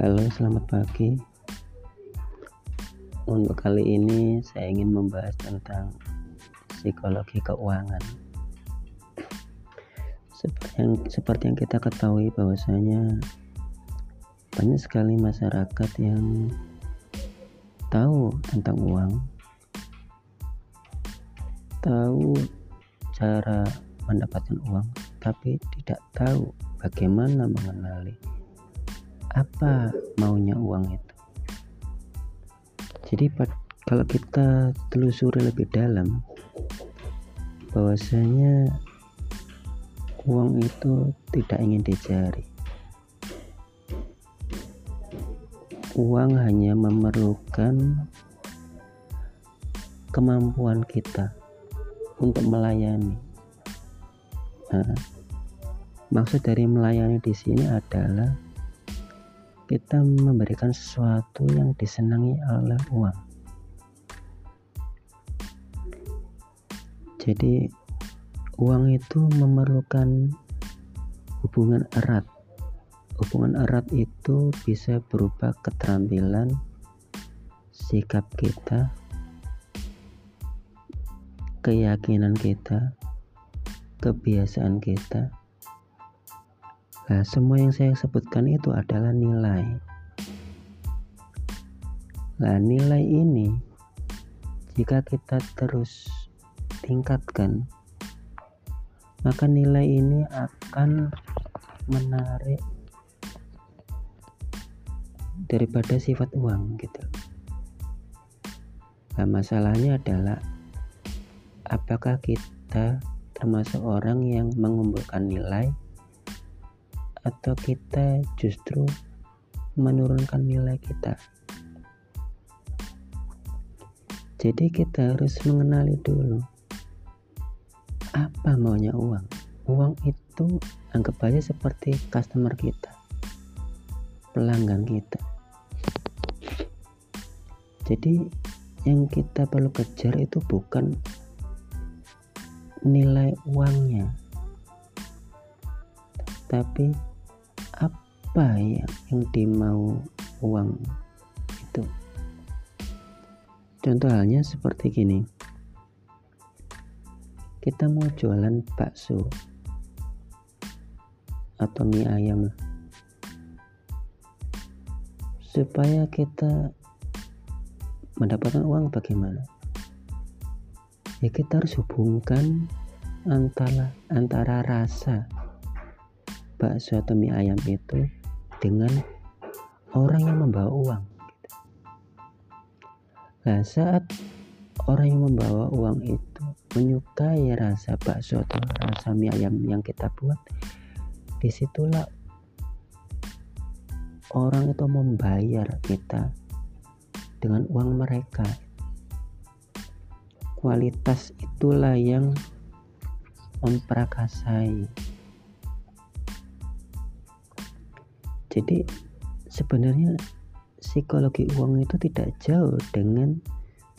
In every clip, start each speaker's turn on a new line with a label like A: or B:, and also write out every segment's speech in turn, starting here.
A: Halo, selamat pagi. Untuk kali ini saya ingin membahas tentang psikologi keuangan. Seperti yang, seperti yang kita ketahui bahwasanya banyak sekali masyarakat yang tahu tentang uang, tahu cara mendapatkan uang, tapi tidak tahu bagaimana mengenali apa maunya uang itu. Jadi kalau kita telusuri lebih dalam bahwasanya uang itu tidak ingin dicari. Uang hanya memerlukan kemampuan kita untuk melayani. Nah, maksud dari melayani di sini adalah kita memberikan sesuatu yang disenangi oleh uang. Jadi uang itu memerlukan hubungan erat. Hubungan erat itu bisa berupa keterampilan, sikap kita, keyakinan kita, kebiasaan kita, Nah, semua yang saya sebutkan itu adalah nilai. Nah, nilai ini jika kita terus tingkatkan, maka nilai ini akan menarik daripada sifat uang gitu. Nah, masalahnya adalah apakah kita termasuk orang yang mengumpulkan nilai atau kita justru menurunkan nilai kita. Jadi kita harus mengenali dulu apa maunya uang. Uang itu anggap aja seperti customer kita, pelanggan kita. Jadi yang kita perlu kejar itu bukan nilai uangnya, tapi apa ya yang dimau uang itu? Contoh halnya seperti gini. Kita mau jualan bakso atau mie ayam supaya kita mendapatkan uang bagaimana? Ya kita harus hubungkan antara antara rasa bakso atau mie ayam itu dengan orang yang membawa uang. Nah, saat orang yang membawa uang itu menyukai rasa bakso atau rasa mie ayam yang kita buat, di situlah orang itu membayar kita dengan uang mereka. Kualitas itulah yang memperakasai jadi sebenarnya psikologi uang itu tidak jauh dengan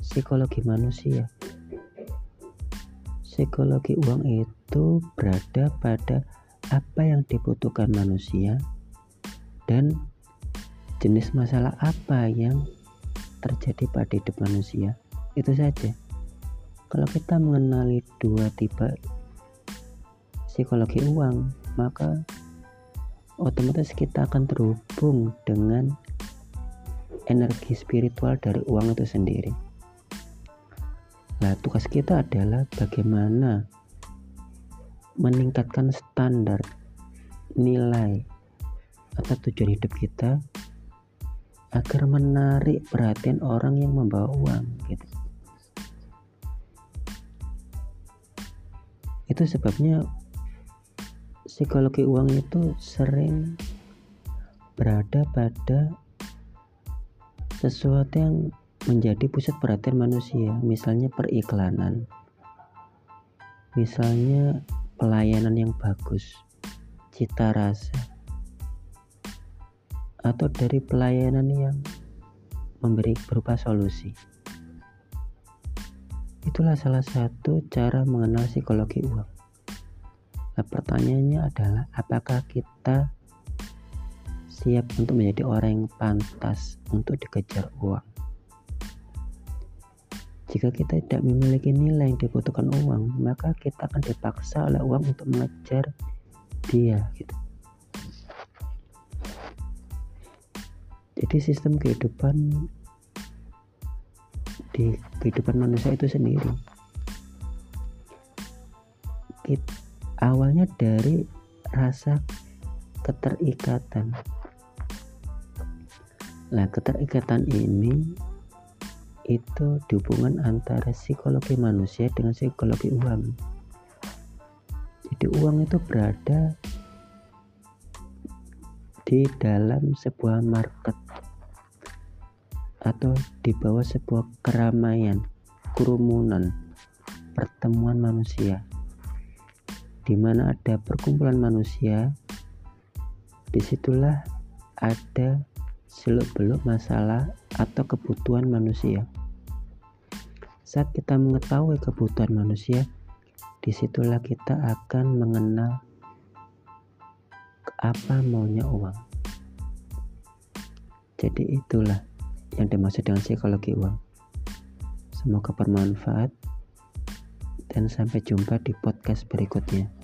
A: psikologi manusia. Psikologi uang itu berada pada apa yang dibutuhkan manusia dan jenis masalah apa yang terjadi pada hidup manusia. Itu saja. Kalau kita mengenali dua tipe psikologi uang maka otomatis kita akan terhubung dengan energi spiritual dari uang itu sendiri. Nah, tugas kita adalah bagaimana meningkatkan standar nilai atau tujuan hidup kita agar menarik perhatian orang yang membawa uang gitu. Itu sebabnya psikologi uang itu sering berada pada sesuatu yang menjadi pusat perhatian manusia, misalnya periklanan, misalnya pelayanan yang bagus, cita rasa, atau dari pelayanan yang memberi berupa solusi. Itulah salah satu cara mengenal psikologi uang. Pertanyaannya adalah apakah kita siap untuk menjadi orang yang pantas untuk dikejar uang. Jika kita tidak memiliki nilai yang dibutuhkan uang, maka kita akan dipaksa oleh uang untuk mengejar dia gitu. Jadi sistem kehidupan di kehidupan manusia itu sendiri Kita, awalnya dari rasa keterikatan. Nah keterikatan ini itu hubungan antara psikologi manusia dengan psikologi uang. Jadi uang itu berada di dalam sebuah market atau di bawah sebuah keramaian kerumunan pertemuan manusia di mana ada perkumpulan manusia di situlah ada seluk-beluk masalah atau kebutuhan manusia. Saat kita mengetahui kebutuhan manusia, di situlah kita akan mengenal apa maunya uang. Jadi itulah yang dimaksud dengan psikologi uang. Semoga bermanfaat dan sampai jumpa di podcast berikutnya.